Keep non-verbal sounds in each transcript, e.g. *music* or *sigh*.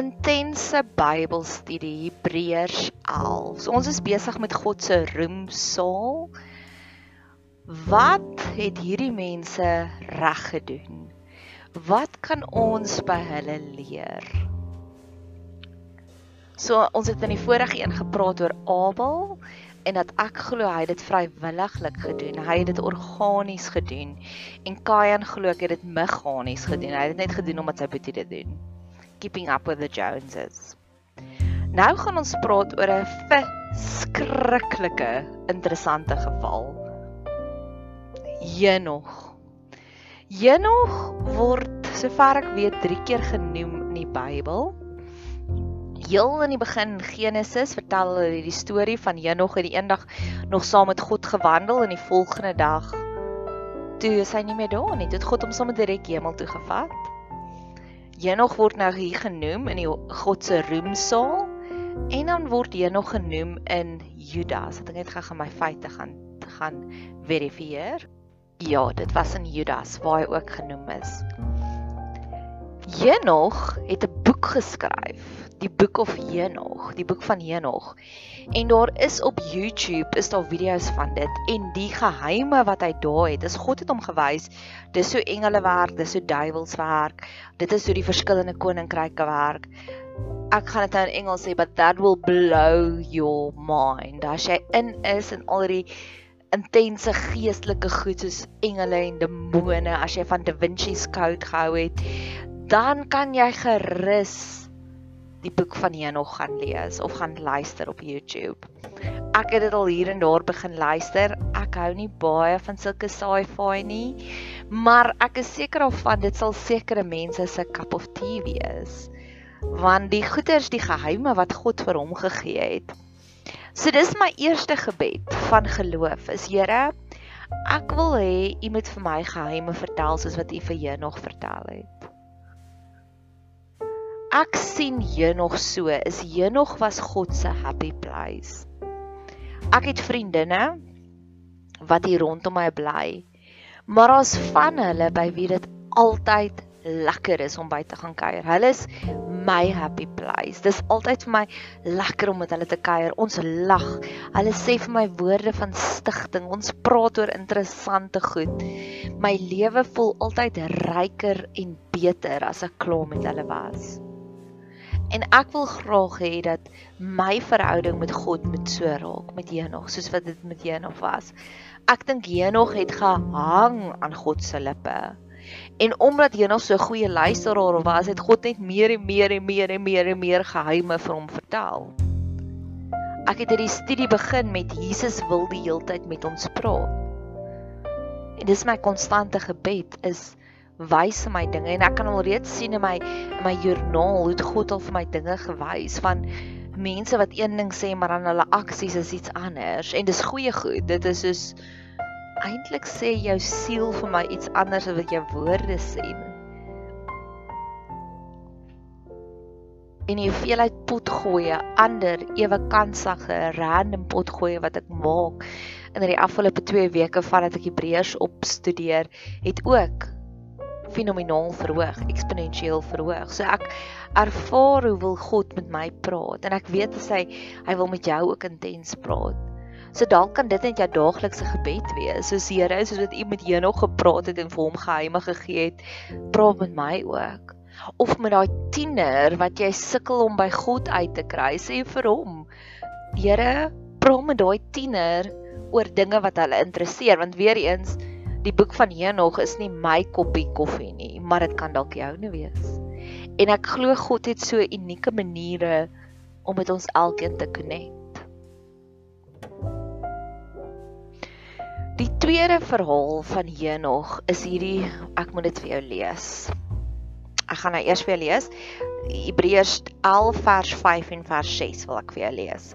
intense Bybelstudie Hebreërs 11. So ons is besig met God se roemsaal. Wat het hierdie mense reg gedoen? Wat kan ons by hulle leer? So ons het in die vorige een gepraat oor Abel en dat ek glo hy het dit vrywilliglik gedoen. Hy het dit organies gedoen. En Kain glo ek het dit meganies gedoen. Hy het dit net gedoen omdat sy boetie dit doen. Keeping up with the Joneses. Nou gaan ons praat oor 'n verskriklike interessante geval. Henog. Henog word sover ek weet 3 keer genoem in die Bybel heel in die begin Genesis vertel hulle die storie van Henog het die eendag nog saam met God gewandel en die volgende dag toe is hy nie meer daar nie. Dit God hom sommer direk hemel toe gevat. Henog word nou hier genoem in die God se roemsaal en dan word Henog genoem in Judas. Ek net gaan my feite gaan gaan verifieer. Ja, dit was in Judas waar hy ook genoem is. Henog het 'n boek geskryf die Book of Henog, die boek van Henog. En daar is op YouTube is daar video's van dit en die geheime wat hy daar het. Dis God het hom gewys. Dis hoe engele werk, dis hoe duiwels werk. Dit is hoe die verskillende koninkryke werk. Ek gaan dit nou in Engels sê, but that will blow your mind. As jy in is en al die intense geestelike goed soos engele en demone, as jy van Da Vinci se Code gehou het, dan kan jy gerus die boek van Henog gaan lees of gaan luister op YouTube. Ek het dit al hier en daar begin luister. Ek hou nie baie van sulke sci-fi nie, maar ek is seker of van dit sal sekere mense se cup of tea wees. Want die goeders, die geheime wat God vir hom gegee het. So dis my eerste gebed van geloof. Is Here, ek wil hê U moet vir my geheime vertel soos wat U vir Henog vertel het ek sien Henog so, is Henog was God se happy place. Ek het vriendinne wat hier rondom my bly. Maar daar's van hulle by wie dit altyd lekker is om by te gaan kuier. Hulle is my happy place. Dis altyd vir my lekker om met hulle te kuier. Ons lag. Hulle sê vir my woorde van stigting. Ons praat oor interessante goed. My lewe voel altyd ryker en beter as ek klaar met hulle was. En ek wil graag hê dat my verhouding met God moet so raak met Henog soos wat dit met Henog was. Ek dink Henog het gehang aan God se lippe. En omdat Henog so 'n goeie luisteraar was, het God net meer en meer en meer en meer en meer geheime vir hom vertel. Ek het hierdie studie begin met Jesus wil die heeltyd met ons praat. En dis my konstante gebed is wys my dinge en ek kan al reeds sien in my in my joernaal hoe God al vir my dinge gewys van mense wat een ding sê maar dan hulle aksies is iets anders. En dis goeie goed. Dit is soos eintlik sê jou siel vir my iets anders as wat jou woorde sê en jy veel uit pot gooi ander ewe kansige random pot gooi wat ek maak in die afgelope 2 weke vandat ek Hebreërs opstudeer het ook fenomenaal verhoog, eksponensieel verhoog. So ek ervaar hoe wil God met my praat en ek weet as hy hy wil met jou ook intens praat. So dalk kan dit net jou daaglikse gebed wees. Soos Here, soos wat U met Henog gepraat het en vir hom geheime gegee het, praat met my ook. Of met daai tiener wat jy sukkel om by God uit te kry, sê vir hom: Here, praat met daai tiener oor dinge wat hulle interesseer want weer eens die boek van Henog is nie my koppie koffie nie, maar dit kan dalk joune wees. En ek glo God het so unieke maniere om met ons elkeen te connect. Die tweede verhaal van Henog is hierdie ek moet dit vir jou lees. Ek gaan nou eers vir jou lees. Hebreërs 11 vers 5 en vers 6 wil ek vir jou lees.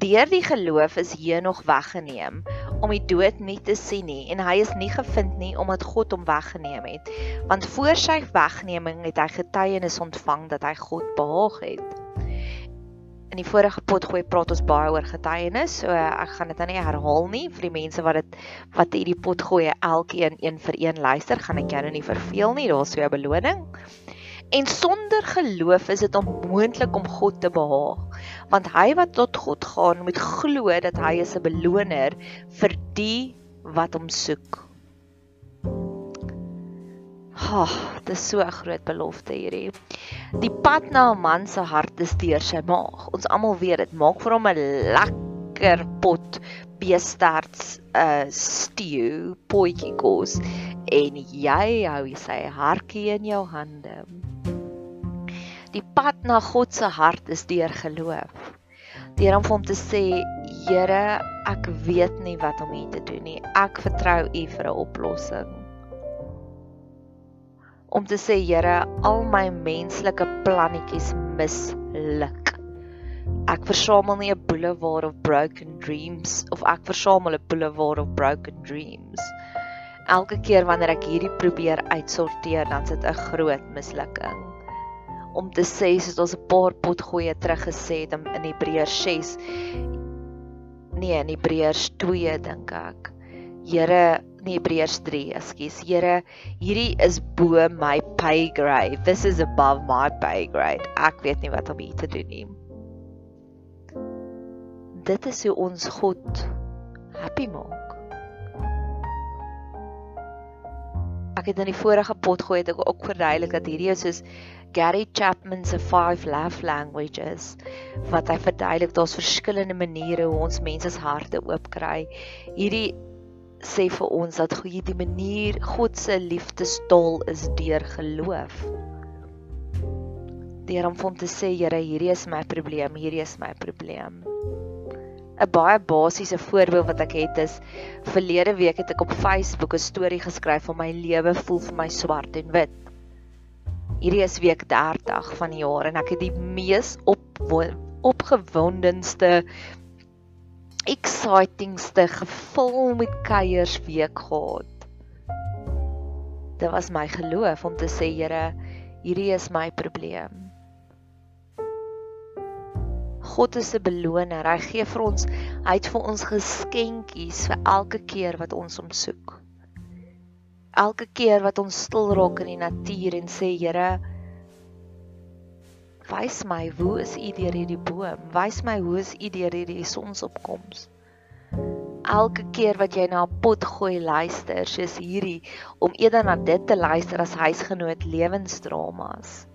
Deur die geloof is Henog weggeneem om die dood nie te sien nie en hy is nie gevind nie omdat God hom weggeneem het. Want voor sy wegneming het hy getuienis ontvang dat hy God behaag het. In die vorige pot gooi praat ons baie oor getuienis so ek gaan dit nou nie herhaal nie. Vir die mense wat dit wat hierdie pot gooi elkeen een vir een luister gaan ek jou nou nie verveel nie daar's so 'n beloning En sonder geloof is dit onmoontlik om God te behaag, want hy wat tot God gaan, moet glo dat hy is 'n beloner vir die wat hom soek. Ha, oh, dit is so 'n groot belofte hierdie. Die pad na 'n man se hart is deur sy maag. Ons almal weet dit maak vir hom 'n lekker pot beestarts 'n uh, stew, potjie kos en jy hou sy hartjie in jou hande. Die pad na God se hart is deur geloof. Deur om hom te sê, Here, ek weet nie wat om hier te doen nie. Ek vertrou U vir 'n oplossing. Om te sê, Here, al my menslike plannetjies misluk. Ek versamel nie 'n boulevard of broken dreams of ek versamel 'n boulevard of broken dreams. Elke keer wanneer ek hierdie probeer uitsorteer, dan sit 'n groot mislukking om te sê soos ons 'n paar potgoeie terug gesê het in Hebreërs 6 nee in Hebreërs 2 dink ek. Here nee Hebreërs 3 ekskuus. Here hierdie is bo my pay grade. This is above my pay grade. Ek weet nie wat om hier te doen nie. Dit is hoe ons God happy maak ek het in die vorige potgooi het ek ook verduidelik dat hierdie is soos Gary Chapman se 5 love languages wat hy verduidelik daar's verskillende maniere hoe ons mense se harte oopkry. Hierdie sê vir ons dat goeie die manier God se liefdestol is deur geloof. Deur om hom te sê Here, hierdie is my probleem, hierdie is my probleem. 'n Baie basiese voorbeeld wat ek het is verlede week het ek op Facebook 'n storie geskryf van my lewe voel vir my swart en wit hierdie is week 30 van die jaar en ek het die mees op opgewondenste excitingste gevul met kuiers week gehad. Dit was my geloof om te sê Here, hierdie is my probleem. God is 'n beloner. Hy gee vir ons, hy het vir ons geskenkies vir elke keer wat ons hom soek. Elke keer wat ons stil raak in die natuur en sê Here wys my hoe is u deur hierdie boom? Wys my hoe is u deur hierdie sonsopkoms? Elke keer wat jy na 'n pot gooi luister soos hierdie om eerder na dit te luister as huisgenoot lewensdramas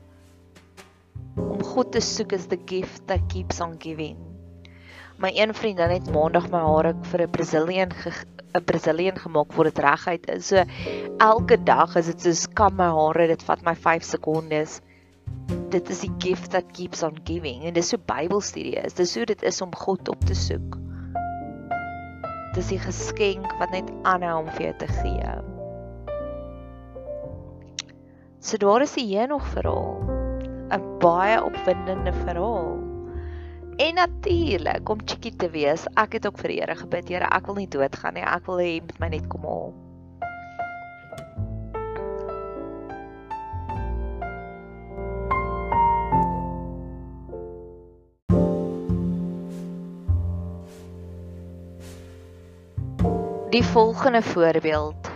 om God te soek is the gift that keeps on giving my een vriendin het maandag my hare vir 'n Brazilian 'n Brazilian gemaak voor dit reguit is. So elke dag is dit so skam my hare, dit vat my 5 sekondes. Dit is die gift that keeps on giving en dis so Bybelstudie is. Dis hoe dit is om God op te soek. Dis die geskenk wat net aanhou om vir jou te gee. So daar is hier nog verhaal. 'n baie opwindende verhaal. En natuurlik om chickie te wees, ek het ook vir die Here gebid, Here, ek wil nie doodgaan nie. Ek wil hê jy moet my net kom haal. Die volgende voorbeeld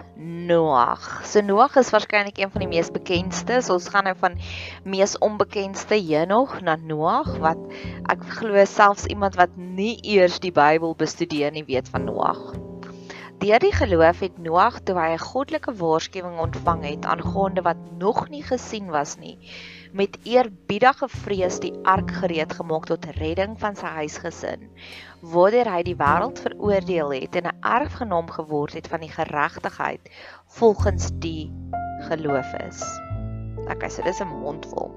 Noag. So Noag is waarskynlik een van die mees bekendstes. Ons gaan nou van mees onbekendste Henog na Noag wat ek glo selfs iemand wat nie eers die Bybel bestudeer nie weet van Noag. Deur die geloof het Noag toe hy 'n goddelike waarskuwing ontvang het aangaande wat nog nie gesien was nie, met eerbiedige vrees die ark gereed gemaak tot redding van sy huisgesin waardeur hy die wêreld veroordeel het en 'n erfgenaam geword het van die geregtigheid volgens die geloof is. Okay, so dis 'n mondvol.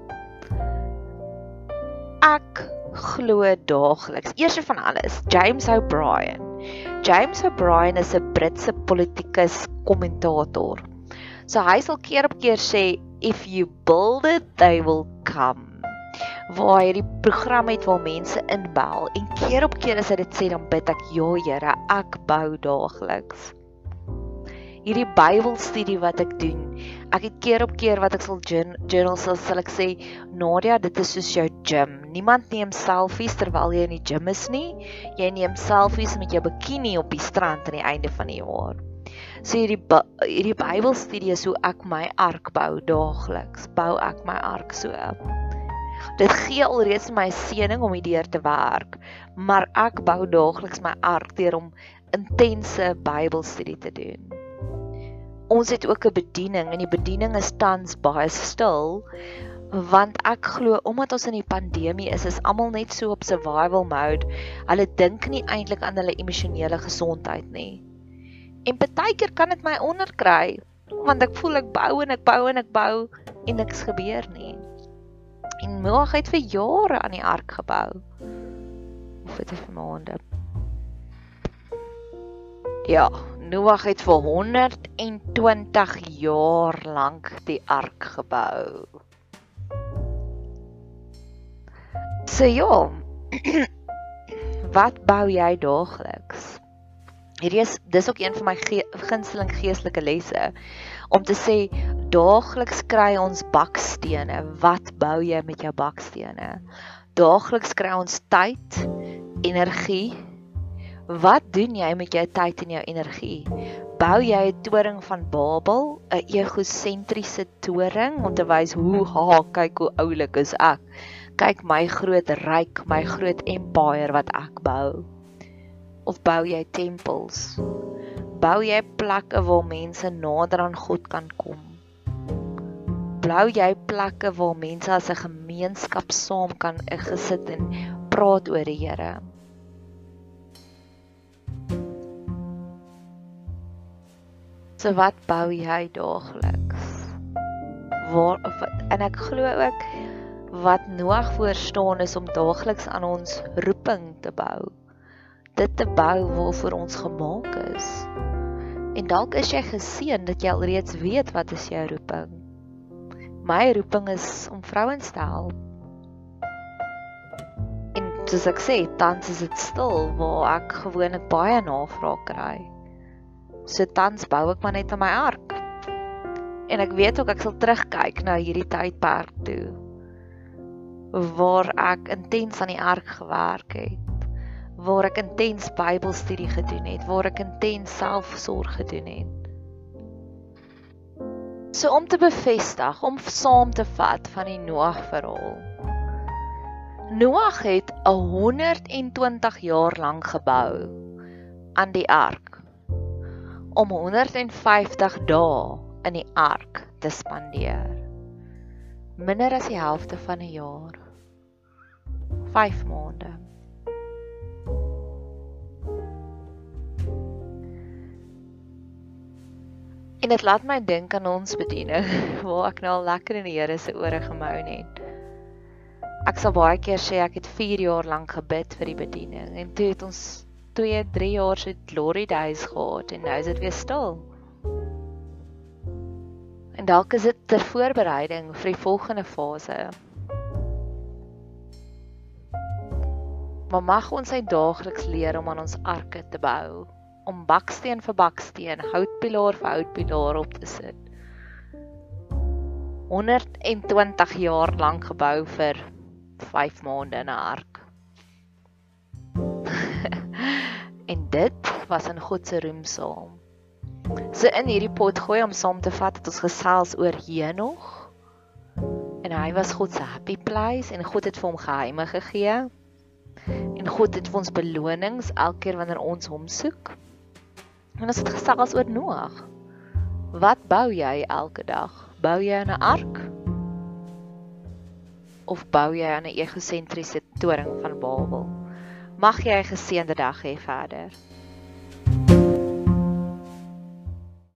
Ek glo daagliks. Eerste van alles, James O'Brien. James O'Brien is 'n Britse politikus kommentator. So hy sal keer op keer sê if you build it, they will come. Waar hy die program het waar mense inbel en keer op keer as hy dit sê dan bid ek ja Here ek bou daagliks. Hierdie Bybelstudie wat ek doen ek het keer op keer wat ek sal journal sal, sal ek sê Nadia dit is soos jou gym. Niemand neem selfies terwyl jy in die gym is nie. Jy neem selfies met jou bikini op die strand aan die einde van die jaar So hierdie hierdie Bybelstudie is hoe ek my ark bou daagliks. Bou ek my ark so. Dit gee alreeds my seëning om hierdeur te werk, maar ek bou daagliks my ark deur om intense Bybelstudie te doen. Ons het ook 'n bediening en die bediening is tans baie stil want ek glo omdat ons in die pandemie is, is almal net so op survival mode. Hulle dink nie eintlik aan hulle emosionele gesondheid nie. En partykeer kan dit my onderkry want ek voel ek bou en ek bou en ek bou en niks gebeur nie. En Noag het vir jare aan die ark gebou. Of dit vir maande. Ja, Noag het vir 120 jaar lank die ark gebou. So ja. *clears throat* Wat bou jy daagliks? Hierdie is dis ook een van my ge gunsteling geestelike lesse om te sê daagliks kry ons bakstene. Wat bou jy met jou bakstene? Daagliks kry ons tyd, energie. Wat doen jy met jou tyd en jou energie? Bou jy 'n toring van Babel, 'n egosentriese toring om te wys hoe ha, kyk hoe oulik is ek? kyk my groot ryk, my groot empire wat ek bou. Of bou jy tempels? Bou jy plekke waar mense nader aan God kan kom? Bou jy plekke waar mense as 'n gemeenskap saam kan gesit en praat oor die Here? So wat bou jy daagliks? Waar en ek glo ook wat Noag voorstaan is om daagliks aan ons roeping te bou. Dit te bou waarvoor ons gemaak is. En dalk is jy geseën dat jy alreeds weet wat is jou roeping. My roeping is om vrouens te help. En soos ek sê, tans is dit stil waar ek gewoonlik baie navraag kry. So tans bou ek maar net aan my ark. En ek weet ook ek sal terugkyk na hierdie tydperk toe waar ek intens aan die ark gewerk het, waar ek intens Bybelstudie gedoen het, waar ek intens selfsorg gedoen het. So om te bevestig, om saam te vat van die Noag verhaal. Noag het 120 jaar lank gebou aan die ark om 150 dae in die ark te spandeer. Minder as die helfte van 'n jaar. 5 maande. En dit laat my dink aan ons bediening *laughs* waar ek nou al lekker in die Here se ore gemou het. Ek sal baie keer sê ek het 4 jaar lank gebid vir die bediening en toe het ons 2, 3 jaar se glory days gehad en nou is dit weer stil. En dalk is dit ter voorbereiding vir die volgende fase. maar mag ons hy daagliks leer om aan ons arke te bou, om baksteen vir baksteen, houtpilaar vir houtpilaar op te sit. 120 jaar lank gebou vir 5 maande in 'n ark. *laughs* en dit was in God se roemsaal. So in hierdie pot gooi om saam te vat het ons gesels oor Henog. En hy was God se happy place en God het vir hom geheime gegee. En God het vir ons belonings elke keer wanneer ons hom soek. En as dit gesels oor Noag. Wat bou jy elke dag? Bou jy 'n ark? Of bou jy 'n egosentriese toring van Babel? Mag jy 'n geseënde dag hê verder.